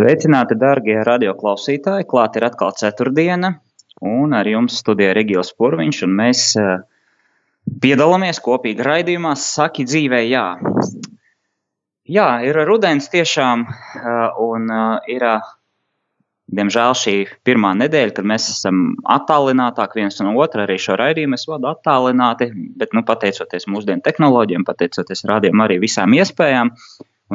Sveicināti, darbie radioklausītāji! Klāt ir atkal ceturtdiena, un ar jums studijā Regils Purviņš, un mēs uh, piedalāmies kopīgi raidījumā Saki dzīvē jā. Jā, ir rudens tiešām, uh, un uh, ir, diemžēl, šī pirmā nedēļa, kad mēs esam attālinātāk viens no otra, arī šo raidījumu es vadu attālināti, bet, nu, pateicoties mūsdienu tehnoloģiem, pateicoties rādījumam arī visām iespējām,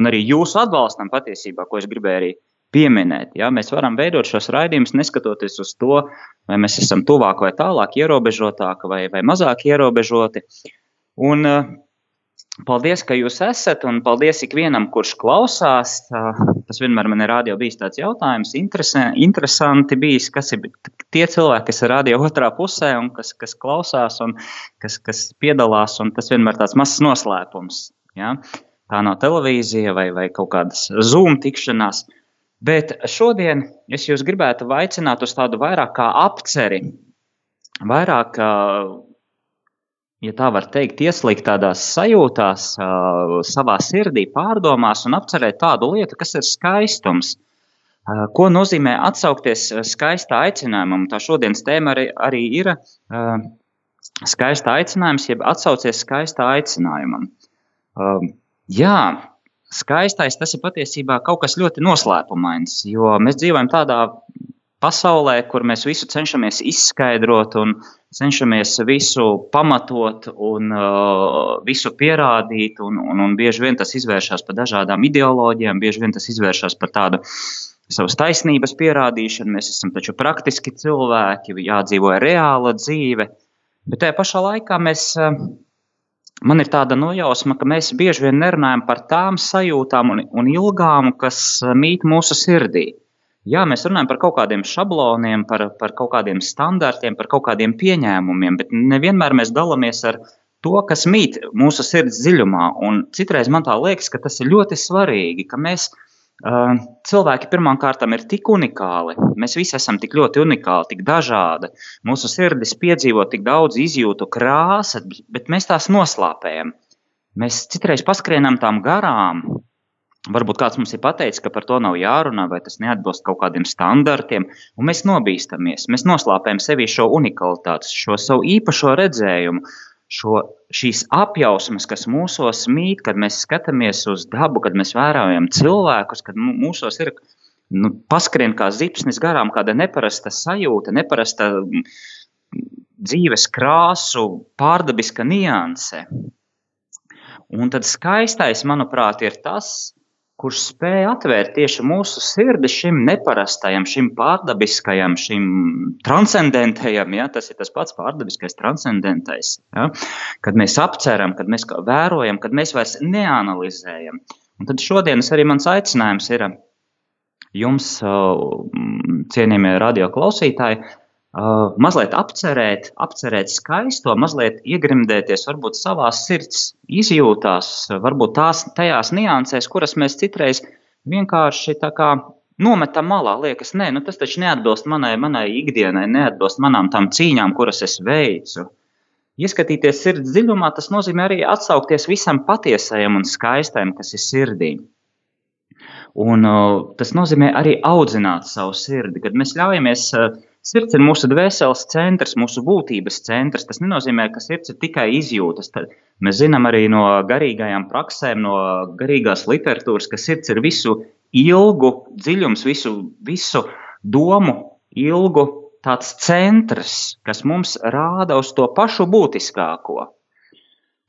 un arī jūsu atbalstam patiesībā, ko es gribēju arī pieminēt. Ja? Mēs varam veidot šos raidījumus neskatoties uz to, vai mēs esam tuvāk vai tālāk ierobežotāki vai, vai mazāk ierobežoti. Un, uh, Paldies, ka jūs esat, un paldies ikvienam, kurš klausās. Tas vienmēr man ir radio bijis tāds jautājums, interesanti bijis, kas ir tie cilvēki, kas ir radio otrā pusē un kas, kas klausās un kas, kas piedalās, un tas vienmēr tāds mazs noslēpums. Ja? tā nav televīzija vai, vai kaut kādas Zoom tikšanās. Bet šodien es jūs gribētu aicināt uz tādu vairāk kā apceri, vairāk, ja tā var teikt, ieslīgt tādās sajūtās, savā sirdī, pārdomās un apcerēt tādu lietu, kas ir skaistums. Ko nozīmē atsaukties skaistā aicinājumam? Tā šodienas tēma arī, arī ir skaista aicinājums, jeb atsaucies skaistā aicinājumam. Jā, skaistais tas ir patiesībā kaut kas ļoti noslēpumains, jo mēs dzīvojam tādā pasaulē, kur mēs visu cenšamies izskaidrot un cenšamies visu pamatot un uh, visu pierādīt, un, un, un bieži vien tas izvēršas par dažādām ideoloģijām, bieži vien tas izvēršas par tādu savas taisnības pierādīšanu. Mēs esam taču praktiski cilvēki, jādzīvo reāla dzīve, bet tajā pašā laikā mēs. Uh, man ir tāda nojausma, ka mēs bieži vien nerunājam par tām sajūtām un, un ilgām, kas eh, mīt mūsu sirdī. Jā, mēs runājam par kaut kādiem šabloniem, par, par kaut kādiem standartiem, par kaut kādiem pieņēmumiem, bet nevienmēr mēs dalāmies ar to, kas mīt mūsu sirds dziļumā. Un citreiz man tā liekas, ka tas ir ļoti svarīgi, ka mēs Cilvēki pirmkārt ir tik unikāli. Mēs visi esam tik ļoti unikāli, tik dažādi. Mūsu sirdis piedzīvo tik daudz izjūtu, krāsas, bet mēs tās noslāpējam. Mēs citreiz paskrienam tām garām. Varbūt kāds mums ir pateicis, ka par to nav jārunā, vai tas neatbilst kaut kādiem standartiem, un mēs nobīstamies. Mēs noslāpējam sevi šo unikalitāti, šo savu īpašo redzējumu, šo, šīs apjausmas, kas mūsos mīt, kad mēs skatāmies uz dabu, kad mēs vērojam cilvēkus, kad mūsos ir nu, paskrien kā zipsnis garām, kāda neparasta sajūta, neparasta dzīves krāsu, pārdabiska nianse. Un tad skaistais, manuprāt, ir tas, kurš spēja atvērt tieši mūsu sirdi šim neparastajam, šim pārdabiskajam, šim transcendentajam. Ja? Tas ir tas pats pārdabiskais, transcendentais. Ja? Kad mēs apceram, kad mēs vērojam, kad mēs vairs neanalizējam. Un tad šodienas arī mans aicinājums ir jums, cienījamie radio klausītāji, Uh, mazliet apcerēt, apcerēt skaisto, mazliet iegrimdēties varbūt savā sirds izjūtās, varbūt tās tajās niansēs, kuras mēs citreiz vienkārši tā kā nometam malā. Liekas, nē, nu tas taču neatbilst manai, manai ikdienai, neatbilst manām tām cīņām, kuras es veicu. Ieskatīties sirds dziļumā, tas nozīmē arī atsaukties visam patiesajam un skaistajam, kas ir sirdī. Un, uh, tas nozīmē arī audzināt savu sirdi, kad mēs ļaujamies uh, Sirds ir mūsu dvēseles centrs, mūsu būtības centrs. Tas nenozīmē, ka sirds ir tikai izjūtas. Tad mēs zinām arī no garīgajām praksēm, no garīgās literatūras, ka sirds ir visu ilgu dziļums, visu, visu domu ilgu tāds centrs, kas mums rāda uz to pašu būtiskāko.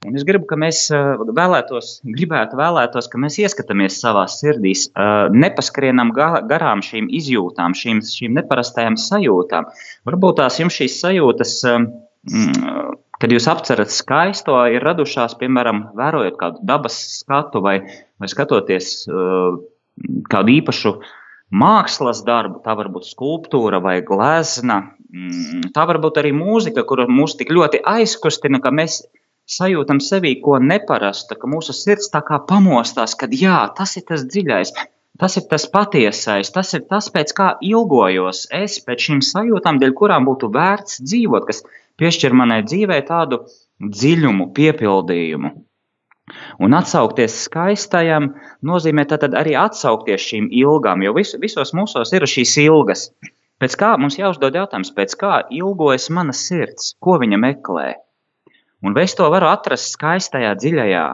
Un es gribu, ka mēs vēlētos, gribētu vēlētos, ka mēs ieskatāmies savā sirdīs, eh, nepaskrienam garām šīm izjūtām, šīm, šīm neparastajām sajūtām. Varbūt tās jums šīs sajūtas, mm, kad jūs apcerat skaisto, ir radušās, piemēram, vērojot kādu dabas skatu vai, vai skatoties uh, kādu īpašu mākslas darbu, tā var būt skulptūra vai glezna, mm, tā var būt arī mūzika, kura mūs tik ļoti aizkustina, ka mēs sajūtam sevī ko neparastu, ka mūsu sirds tā kā pamostās, ka jā, tas ir tas dziļais, tas ir tas patiesais, tas ir tas, pēc kā ilgojos es pēc šīm sajūtām, dēļ kurām būtu vērts dzīvot, kas piešķir manai dzīvē tādu dziļumu, piepildījumu. Un atsaukties skaistajam nozīmē tad arī atsaukties šīm ilgām, jo vis, visos mūsos ir šīs ilgas. Pēc kā mums jāuzdod jautājums, pēc kā ilgojas mana sirds, ko viņa meklē? Un es to varu atrast skaistajā, dziļajā?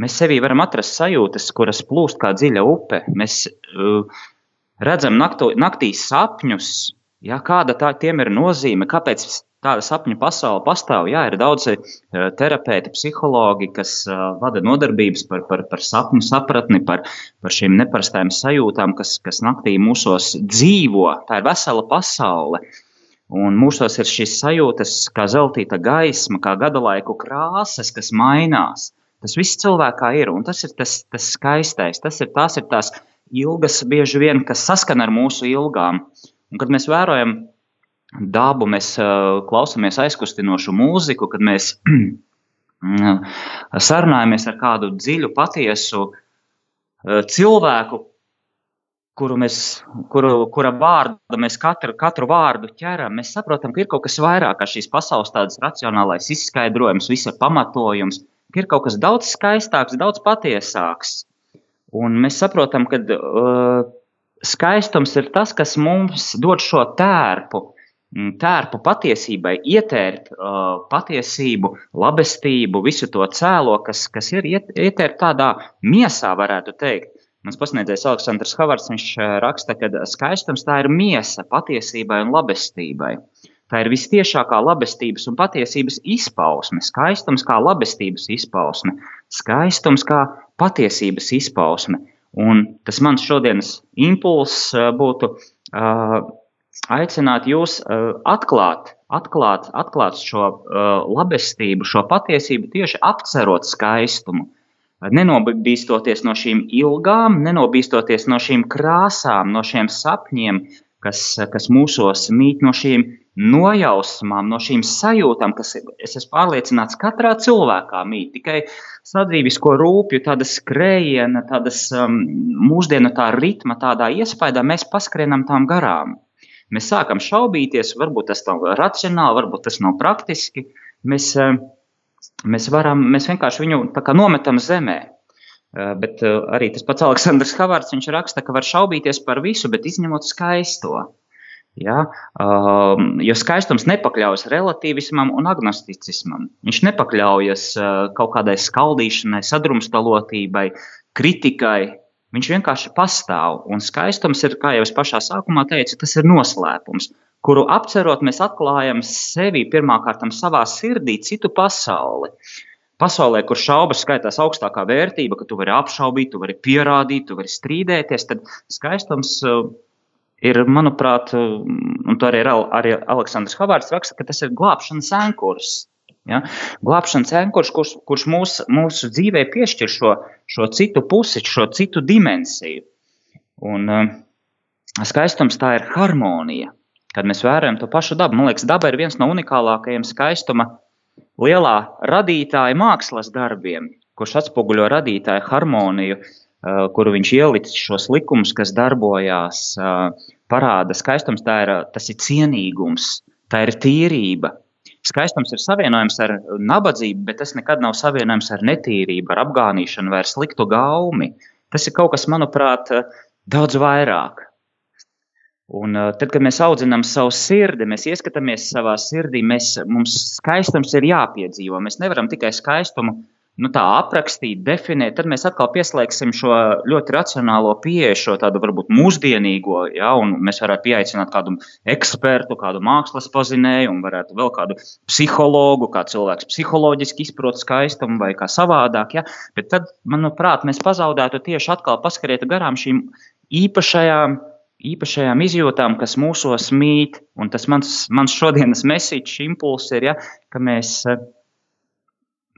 Mēs sevī varam atrast sajūtas, kuras plūst kā dziļa upe. Mēs uh, redzam nakto, naktī sapņus, ja, kāda tā, tiem ir nozīme, kāpēc tāda sapņu pasaule pastāv. Jā, ir daudzi uh, terapeiti, psihologi, kas uh, vada nodarbības par, par, par sapņu sapratni, par, par šīm neparastajām sajūtām, kas, kas naktī mūsos dzīvo. Tā ir vesela pasaule. Uh, Un mūsos ir šīs sajūtas, kā zeltīta gaisma, kā gada laiku krāsas, kas mainās. Tas viss cilvēkā ir, un tas ir tas, tas skaistais. Tas ir, tās ir tās ilgas, bieži vien, kas saskana ar mūsu ilgām. Un, kad mēs vērojam dabu, mēs uh, klausāmies aizkustinošu mūziku, kad mēs sarunājamies ar kādu dziļu, patiesu uh, cilvēku, kuru mēs, kuru, kura vārdu mēs katru, katru vārdu ķeram, mēs saprotam, ka ir kaut kas vairāk kā šīs pasaules tādas racionālais izskaidrojums, visa pamatojums, ka ir kaut kas daudz skaistāks, daudz patiesāks. Un mēs saprotam, ka uh, skaistums ir tas, kas mums dod šo tērpu, mm, tērpu patiesībai, ietērt uh, patiesību, labestību, visu to cēlo, kas, kas ir iet, ietērt tādā miesā, varētu teikt. Mans pasniedzējs Aleksandrs Havards eh, raksta, ka skaistums tā ir miesa patiesībai un labestībai. Tā ir vistiešākā labestības un patiesības izpausme, skaistums kā labestības izpausme, skaistums kā patiesības izpausme. Un tas mans šodienas impulss eh, būtu uh, aicināt jūs uh, atklāt, atklāt, atklāt šo uh, labestību, šo patiesību tieši apcerot skaistumu nenobīstoties no šīm ilgām, nenobīstoties no šīm krāsām, no šiem sapņiem, kas, kas mūsos mīt, no šīm nojausmām, no šīm sajūtām, kas, es esmu pārliecināts, katrā cilvēkā mīt. Tikai sadzīvisko rūpju, tāda skrējiena, tādas um, mūsdienu tā ritma, tādā iespējā mēs paskrienam tām garām. Mēs sākam šaubīties, varbūt tas nav racionāli, varbūt tas nav praktiski. Mēs, uh, mēs, varam, mēs vienkārši viņu nometam zemē. Bet arī tas pats Aleksandrs Havārds raksta, ka var šaubīties par visu, bet izņemot skaisto. Ja? Um, jo skaistums nepakļaujas relativismam un agnosticismam. Viņš nepakļaujas uh, kaut kādai skaldīšanai, sadrumstalotībai, kritikai. Viņš vienkārši pastāv. Un skaistums ir, kā jau es pašā sākumā teicu, tas ir noslēpums kuru apcerot, mēs atklājam sevi pirmkārt savā sirdī, citu pasauli. Pasaulē, kur šaubas skaitās augstākā vērtība, ka tu vari apšaubīt, tu vari pierādīt, tu vari strīdēties, tad skaistums uh, ir, manuprāt, uh, un to arī, arī Aleksandrs Havārds raksta, ka tas ir glābšanas ankurs. Ja? Glābšanas ankurs, kurš, kurš mūs, mūsu dzīvē piešķir šo, šo citu pusi, šo citu dimensiju. Un uh, skaistums tā ir harmonija kad mēs vērojam to pašu dabu. Man liekas, daba ir viens no unikālākajiem skaistuma lielā radītāja mākslas darbiem, kurš atspoguļo radītāja harmoniju, uh, kuru viņš ielicis šos likumus, kas darbojās, uh, parāda skaistums, ir, tas ir cienīgums, tā ir tīrība. Skaistums ir savienojams ar nabadzību, bet tas nekad nav savienojams ar netīrību, ar apgānīšanu vai ar sliktu gaumi. Tas ir kaut kas, manuprāt, daudz vairāk. Un tad, kad mēs audzinām savu sirdi, mēs ieskatāmies savā sirdī, mēs, mums skaistums ir jāpiedzīvo. Mēs nevaram tikai skaistumu nu, tā aprakstīt, definēt. Tad mēs atkal pieslēgsim šo ļoti racionālo pieeju, šo tādu varbūt mūsdienīgo, ja, un mēs varētu pieaicināt kādu ekspertu, kādu mākslas pazinēju, un varētu vēl kādu psihologu, kā cilvēks psiholoģiski izprot skaistumu vai kā savādāk. Ja. Bet tad, manuprāt, mēs pazaudētu tieši atkal paskarietu garām šīm īpašajām īpašajām izjūtām, kas mūsos mīt. Un tas mans, mans šodienas mesiķis impulss ir, ja, ka mēs eh,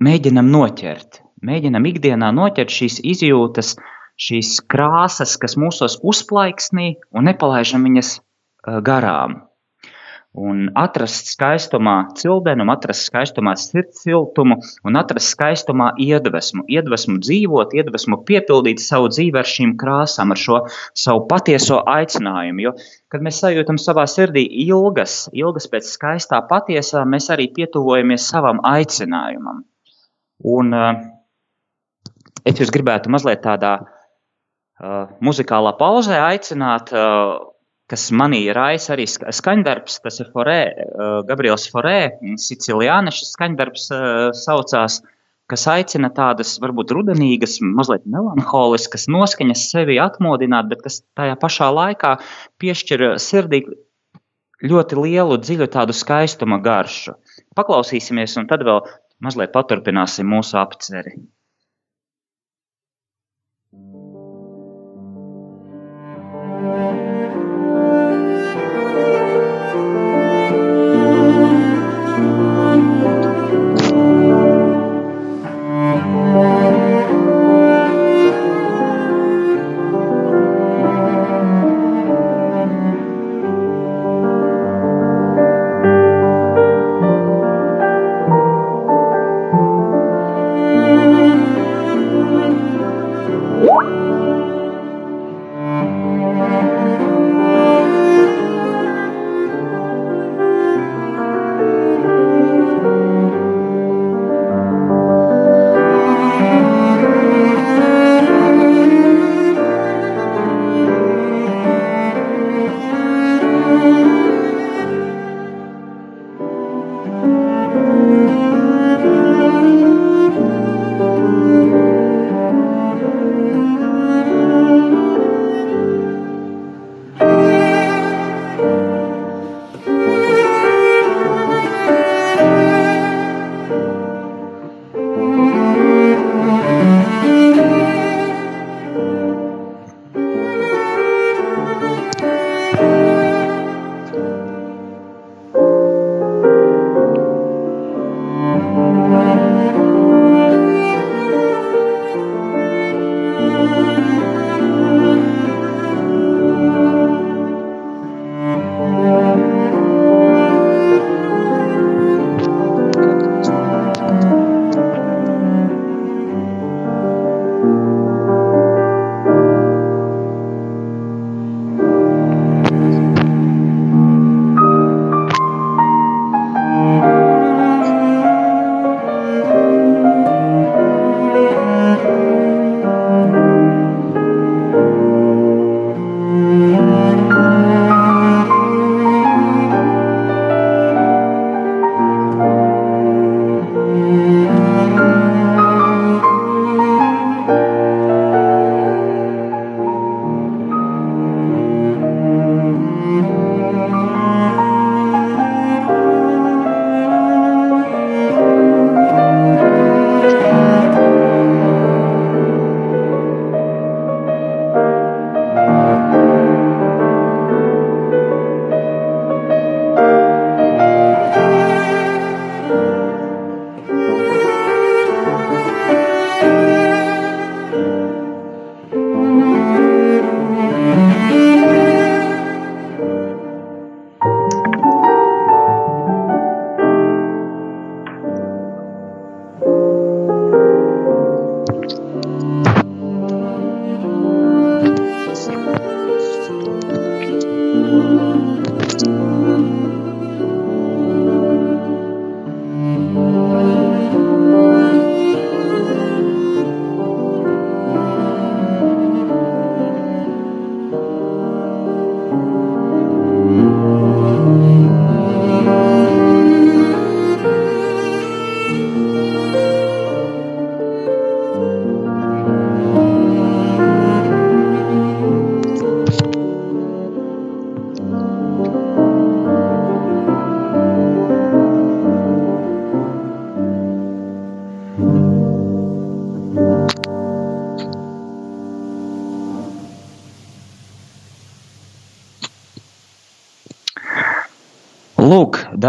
mēģinam noķert, mēģinam ikdienā noķert šīs izjūtas, šīs krāsas, kas mūsos uzplaiksnī un nepalaidžam viņas eh, garām un atrast skaistumā cildenumu, atrast skaistumā sirds siltumu un atrast skaistumā iedvesmu. Iedvesmu dzīvot, iedvesmu piepildīt savu dzīvi ar šīm krāsām, ar šo savu patieso aicinājumu. Jo, kad mēs sajūtam savā sirdī ilgas, ilgas pēc skaistā patiesā, mēs arī pietuvojamies savam aicinājumam. Un uh, es jūs gribētu mazliet tādā uh, muzikālā pauzē aicināt uh, kas manī raisa arī skaņdarbs. Tas ir Forē, uh, Gabriels Forē, Siciliāna šis skaņdarbs uh, saucās, kas aicina tādas varbūt rudenīgas, mazliet melanholiskas noskaņas sevi atmodināt, bet kas tajā pašā laikā piešķir sirdī ļoti lielu, dziļu tādu skaistuma garšu. Paklausīsimies, un tad vēl mazliet paturpināsim mūsu apceri.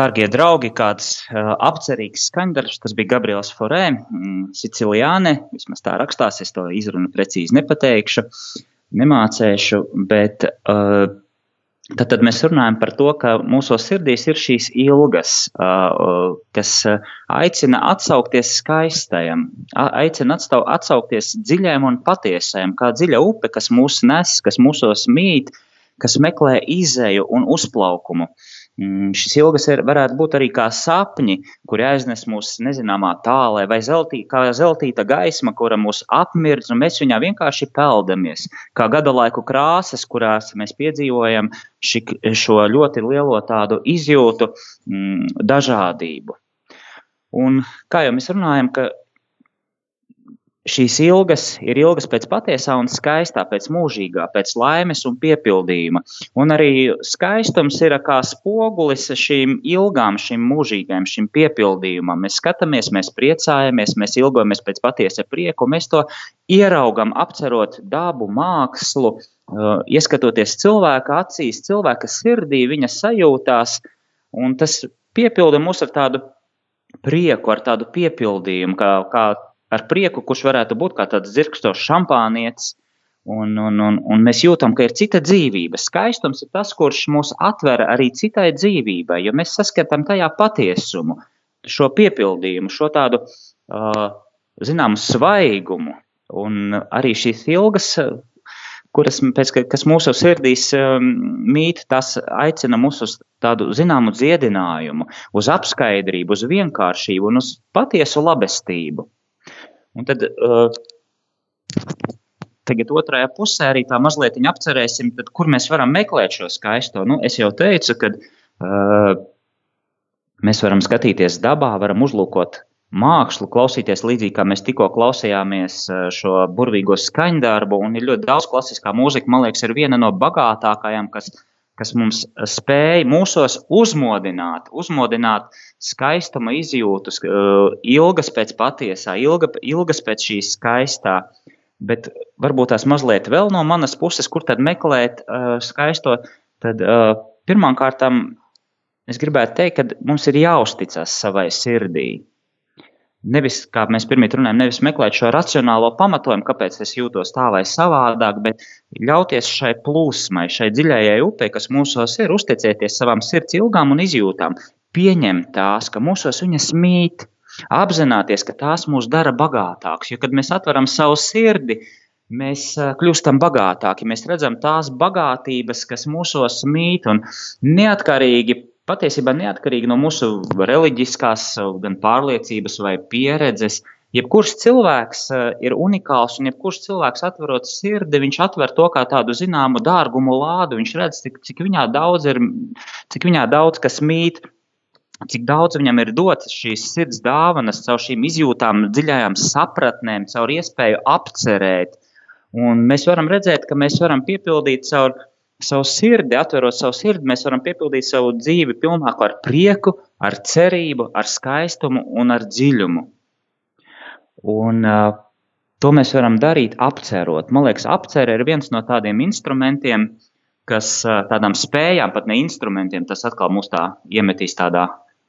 Dārgie draugi, kāds uh, apcerīgs skaņdarbs, tas bija Gabriels Forē, mm, Siciliāne, vismaz tā rakstās, es to izrunu precīzi nepateikšu, nemācēšu, bet uh, tad, tad mēs runājam par to, ka mūsu sirdīs ir šīs ilgas, uh, kas aicina atsaukties skaistajam, aicina atsaukties dziļajam un patiesajam, kā dziļa upe, kas mūs nes, kas mūsos mīt, kas meklē izēju un uzplaukumu. Uh, šis ilgas ir, varētu būt arī kā sapņi, kuri aiznes mūs nezināmā tālē, vai zeltī, kā zeltīta gaisma, kura mūs apmirdz, un mēs viņā vienkārši peldamies. Kā gada laiku krāsas, kurās mēs piedzīvojam ši, šo ļoti lielo tādu izjūtu, mm, dažādību. Un kā jau mēs runājam, ka Šīs ilgas ir ilgas pēc patiesā un skaistā, pēc mūžīgā, pēc laimes un piepildījuma. Un arī skaistums ir kā spogulis šīm ilgām, šim mūžīgajam, šim piepildījumam. Mēs skatāmies, mēs priecājamies, mēs ilgojamies pēc patiesa prieka, un mēs to ieraugam, apcerot dabu, mākslu, uh, ieskatoties cilvēka acīs, cilvēka sirdī, viņa sajūtās, un tas piepilda mūs ar tādu prieku, ar tādu piepildījumu, kā, kā ar prieku, kurš varētu būt kā tāds zirgstos šampānietis. Un, un, un, un mēs jūtam, ka ir cita dzīvība. Skaistums ir tas, kurš mūs atver arī citai dzīvībai, jo mēs saskatām tajā patiesumu, šo piepildījumu, šo tādu uh, zināmu svaigumu. Un arī šīs ilgas, kuras, pēc, kas mūsu sirdīs um, mīt, tas aicina mūs uz tādu zināmu dziedinājumu, uz apskaidrību, uz vienkāršību un uz patiesu labestību. Un tad uh, tagad otrajā pusē arī tā mazliet apcerēsim, tad, kur mēs varam meklēt šo skaisto. Nu, es jau teicu, ka uh, mēs varam skatīties dabā, varam uzlūkot mākslu, klausīties līdzīgi kā mēs tikko klausījāmies šo burvīgo skaņdarbu. Un ir ļoti daudz klasiskā mūzika, man liekas, ir viena no bagātākajām, kas kas mums spēj mūsos uzmodināt, uzmodināt skaistuma izjūtas, ilgas pēc patiesā, ilga, ilgas pēc šīs skaistā. Bet varbūt tās mazliet vēl no manas puses, kur tad meklēt uh, skaisto, tad uh, pirmām kārtām es gribētu teikt, ka mums ir jāuzticas savai sirdī nevis, kā mēs pirmie runājam, nevis meklēt šo racionālo pamatojumu, kāpēc es jūtos tā vai savādāk, bet ļauties šai plūsmai, šai dziļajai upei, kas mūsos ir, uzticēties savām sirds ilgām un izjūtām, pieņemt tās, ka mūsos viņas mīt, apzināties, ka tās mūs dara bagātāks, jo kad mēs atveram savu sirdi, mēs kļūstam bagātāki, mēs redzam tās bagātības, kas mūsos mīt un neatkarīgi patiesībā neatkarīgi no mūsu reliģiskās gan pārliecības vai pieredzes. Jebkurš cilvēks eh, ir unikāls, un jebkurš cilvēks atverot sirdi, viņš atver to kā tādu zināmu dārgumu lādu. Viņš redz, cik, cik viņā daudz ir, cik viņā daudz kas mīt, cik daudz viņam ir dots šīs sirds dāvanas, caur šīm izjūtām, dziļajām sapratnēm, caur iespēju apcerēt. Un mēs varam redzēt, ka mēs varam piepildīt caur savu sirdi, atverot savu sirdi, mēs varam piepildīt savu dzīvi pilnāku ar prieku, ar cerību, ar skaistumu un ar dziļumu. Un, uh, to mēs varam darīt apcerot. Man liekas, apcere ir viens no tādiem instrumentiem, kas tādām spējām, pat ne instrumentiem, tas atkal mūs tā iemetīs tādā,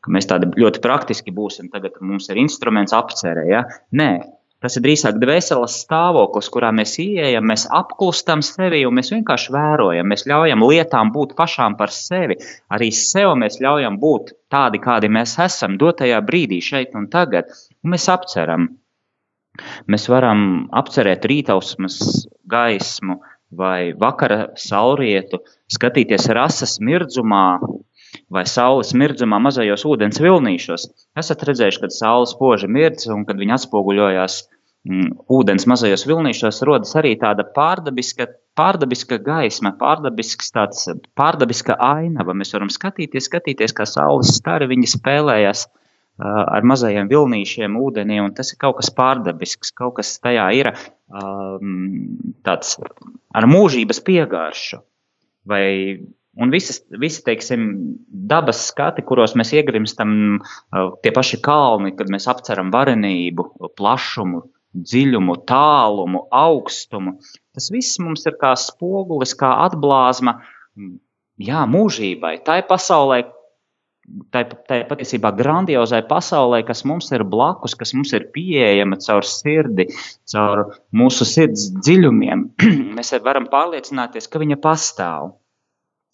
mēs tādi ļoti praktiski būsim. Tagad mums ir instruments apcerē. Ja? Nē, Tas ir drīzāk dvēseles stāvoklis, kurā mēs ieejam, mēs apklustam sevi un mēs vienkārši vērojam. Mēs ļaujam lietām būt pašām par sevi. Arī sev mēs ļaujam būt tādi, kādi mēs esam, dotajā brīdī, šeit un tagad. Un mēs apceram. Mēs varam apcerēt rītausmas gaismu vai vakara saulrietu, skatīties rases mirdzumā, vai saules mirdzumā mazajos ūdens vilnīšos. Esat redzējuši, kad saule spoži mirdz un kad viņa atspoguļojās mm, ūdens mazajos vilnīšos, rodas arī tāda pārdabiska, pārdabiska gaisma, pārdabisks tāds, pārdabiska ainava. Mēs varam skatīties, skatīties, kā saules stari viņi spēlējas ar mazajiem vilnīšiem ūdenī, un tas ir kaut kas pārdabisks, kaut kas tajā ir um, tāds ar mūžības piegāršu. Vai Un visas, visi, teiksim, dabas skati, kuros mēs iegrimstam, tie paši kalni, kad mēs apceram varenību, plašumu, dziļumu, tālumu, augstumu. Tas viss mums ir kā spogulis, kā atblāzma jā, mūžībai, tai pasaulē, tai, tai patiesībā grandiozai pasaulē, kas mums ir blakus, kas mums ir pieejama caur sirdi, caur mūsu sirds dziļumiem, mēs varam pārliecināties, ka viņa pastāv.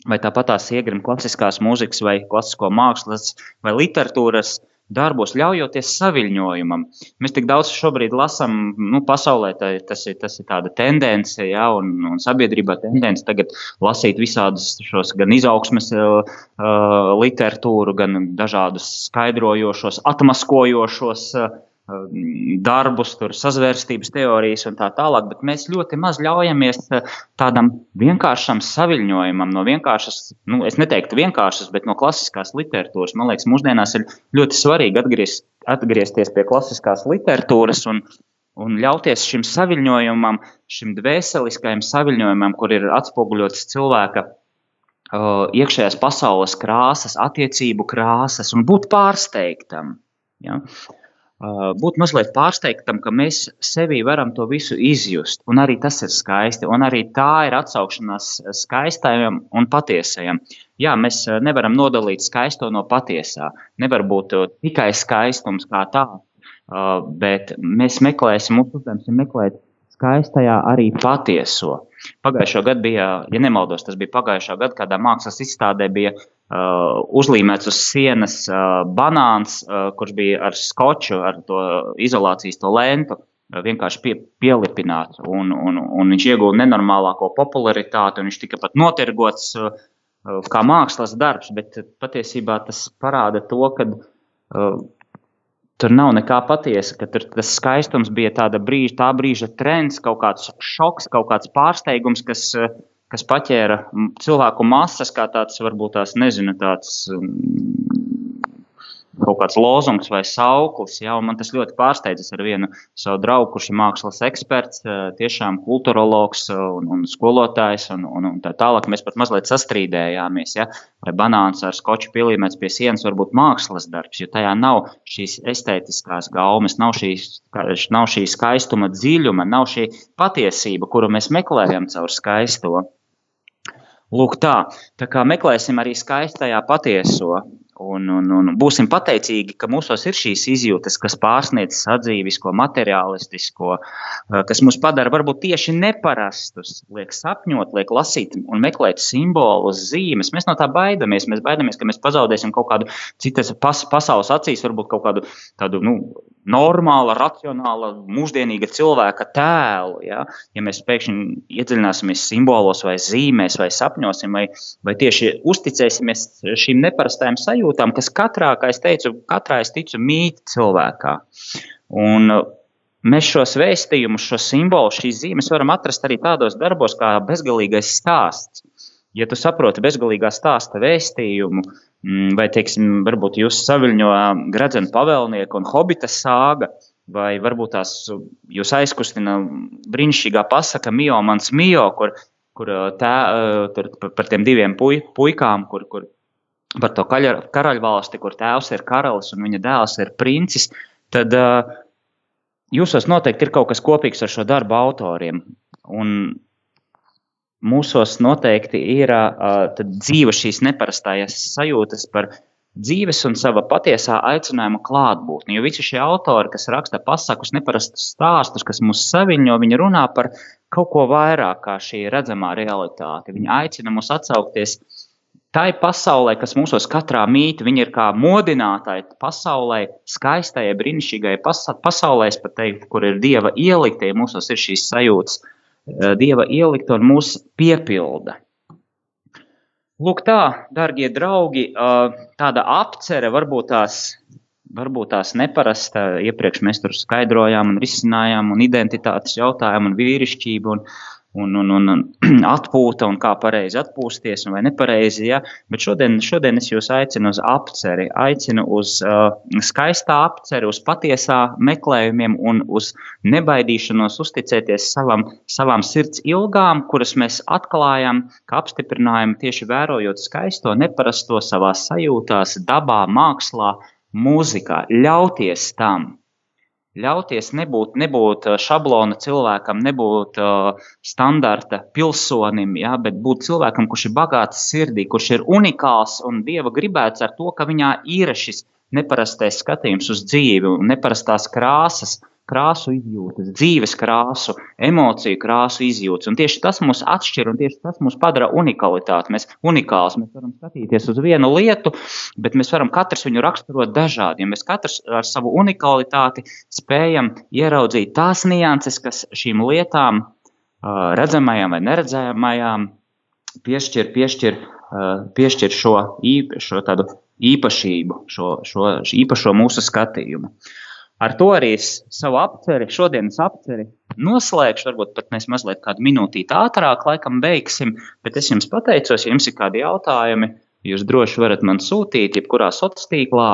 Vai tāpat tās iegrim klasiskās mūzikas, vai klasisko mākslas, vai literatūras darbos, ļaujoties saviņojumam. Mēs tik daudz šobrīd lasām, nu, pasaulē tā, tas, ir, tas ir tāda tendence, ja, un, un sabiedrībā tendence tagad lasīt visādus šos gan izaugsmes uh, literatūru, gan dažādus skaidrojošos, atmaskojošos. Uh, darbus, tur sazvērstības teorijas un tā tālāk, bet mēs ļoti maz ļaujamies uh, tādam vienkāršam saviņojumam, no vienkāršas, nu, es neteiktu vienkāršas, bet no klasiskās literatūras. Man liekas, mūsdienās ir ļoti svarīgi atgriezt, atgriezties pie klasiskās literatūras un, un ļauties šim saviņojumam, šim dvēseliskajam saviņojumam, kur ir atspoguļots cilvēka uh, iekšējās pasaules krāsas, attiecību krāsas un būt pārsteigtam. Ja? Uh, būt mazliet pārsteigtam, ka mēs sevī varam to visu izjust. Un arī tas ir skaisti. Un arī tā ir atsaukšanās skaistajam un patiesajam. Jā, mēs nevaram nodalīt skaisto no patiesā. Nevar būt tikai skaistums kā tāds, bet mēs meklēsim, mūsu uzdevums ir meklēt skaistajā arī patieso. Pagājušā gada bija, ja nemaldos, tas bija pagājušā gada, kādā mākslas izstādē bija uh, uzlīmēts uz sienas uh, banāns, uh, kurš bija ar skoču, ar to izolācijas to lentu. Uh, vienkārši pie, pielipināts, un, un, un viņš ieguva nenormālāko popularitāti, un viņš tika pat notirgots uh, uh kā mākslas darbs, bet patiesībā tas parāda to, ka uh, Tur nav nekā patiesa, ka tur tas skaistums bija brīža, tā brīža trends, kaut kāds šoks, kaut kāds pārsteigums, kas, kas paķēra cilvēku masas, kā tāds varbūt tās nezinu, tāds kaut kāds lozungs vai sauklis. Ja, man tas ļoti pārsteidzas ar vienu savu draugu, kurš ir mākslas eksperts, tiešām kultūrologs un, un skolotājs. Un, un, un tā tālāk mēs pat mazliet sastrīdējāmies. Ja, vai banāns ar skoču pilīmēts pie sienas var būt mākslas darbs, jo tajā nav šīs estētiskās gaumes, nav, šīs, nav šī skaistuma dziļuma, nav šī patiesība, kuru mēs meklējam caur skaisto. Lūk, tā. Tā kā meklēsim arī skaistajā patieso, Un, un, un būsim pateicīgi, ka mūsos ir šīs izjūtas, kas pārsniedz sadzīvisko, materiālistisko, eh, kas mūs padara varbūt tieši neparastus, liek sapņot, liek lasīt un meklēt simbolus, zīmes. Mēs no tā baidamies. Mēs baidamies, ka mēs pazaudēsim kaut kādu citas pas, pasaules acīs, varbūt kaut kādu tādu nu, normāla, racionāla, mūsdienīga cilvēka tēlu. Ja, ja mēs pēkšņi iedziļināsimies simbolos, vai zīmēs, vai sapņosim, vai, vai tieši uzticēsimies šīm neparastajām sajūtām, kas katrā, kā es teicu, katrā es ticu, mīt cilvēkā. Un mēs šos vēstījumus, šos simbolus, šīs zīmes varam atrast arī tādos darbos kā bezgalīgais stāsts. Ja tu saproti bezgalīgā stāsta vēstījumu, Mm, vai, teiksim, varbūt jūs saviļņo Gradzena pavēlnieku un Hobita sāga, vai varbūt tās jūs aizkustina brīnišķīgā pasaka Mio mans Mio, kur, kur tā, tur par tiem diviem puj, puikām, kur, kur par to karaļvalsti, kur tēvs ir karalis un viņa dēls ir princis, tad jūsos noteikti ir kaut kas kopīgs ar šo darbu autoriem. Un mūsos noteikti ir uh, dzīve šīs neparastās sajūtas par dzīves un sava patiesā aicinājuma klātbūtni. Jo visi šie autori, kas raksta pasakus, neparastus stāstus, kas mūs saviņo, viņi runā par kaut ko vairāk kā šī redzamā realitāte. Viņi aicina mūs atsaukties tai pasaulē, kas mūsos katrā mīt, viņi ir kā modinātāji pasaulē, skaistajai, brīnišķīgai pasaulē, pat teiktu, kur ir dieva ieliktie, mūsos ir šīs sajūtas Eh, Dieva ielikt un mūs piepilda. Lūk, tā, darbie draugi, eh, tāda apcere varbūt tās, varbūt tās neparasta. Iepriekš mēs tur skaidrojām un risinājām un identitātes jautājumu un vīrišķību. Un, un, un, un atpūta un kā pareizi atpūsties vai nepareizi. Ja? Bet šodien, šodien es jūs aicinu uz apceri, aicinu uz uh, skaistā apceri, uz patiesā meklējumiem un uz nebaidīšanos uzticēties savam, savām sirds ilgām, kuras mēs atklājam, kā apstiprinājumu tieši vērojot skaisto, neparasto savā sajūtās, dabā, mākslā, mūzikā, ļauties tam. Ļauties nebūt, nebūt šablona cilvēkam, nebūt uh, standarta pilsonim, ja, bet būt cilvēkam, kurš ir bagāts sirdī, kurš ir unikāls un dieva gribēts ar to, ka viņā ir šis neparastais skatījums uz dzīvi un neparastās krāsas, krāsu izjūtas, dzīves krāsu, emociju krāsu izjūtas. Un tieši tas mūs atšķir un tieši tas mūs padara unikalitāti. Mēs unikāls, mēs varam skatīties uz vienu lietu, bet mēs varam katrs viņu raksturot dažādi. Ja mēs katrs ar savu unikalitāti spējam ieraudzīt tās nianses, kas šīm lietām, redzamajām vai neredzamajām, piešķir, piešķir, piešķir šo, īp, šo tādu īpašību, šo, šo, šo īpašo mūsu skatījumu. Ar to arī savu apceri, šodienas apceri noslēgšu. Varbūt pat mēs mazliet kādu minūtīti ātrāk laikam beigsim, bet es jums pateicos, ja jums ir kādi jautājumi, jūs droši varat man sūtīt, jebkurā sociālā tīklā.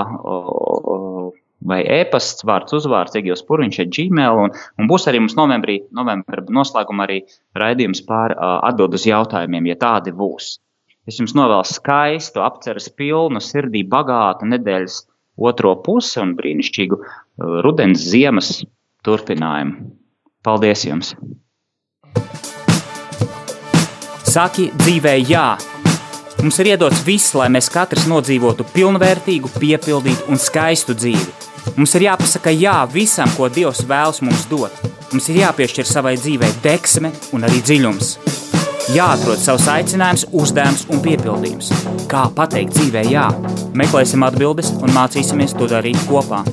Vai e-pasts, vārds, uzvārds, Egils Pūriņš, ir Gmail, un, un būs arī mums novembrī, novembrī noslēgumā arī raidījums par uh, atbildu uz jautājumiem, ja tādi būs. Es jums novēlu skaistu, apceres pilnu, sirdī bagātu nedēļas otro pusi un brīnišķīgu rudens, ziemas turpinājumu. Paldies jums! Saki dzīvē, jā! Mums ir iedots viss, lai mēs katrs nodzīvotu pilnvērtīgu, piepildītu un skaistu dzīvi. Mums ir jāpasaka jā visam, ko Dievs vēlas mums dot. Mums ir jāpiešķir savai dzīvei deksme un arī dziļums. Jāatrod savs aicinājums, uzdevums un piepildījums. Kā pateikt dzīvē jā? Meklēsim atbildes un mācīsimies to darīt kopā.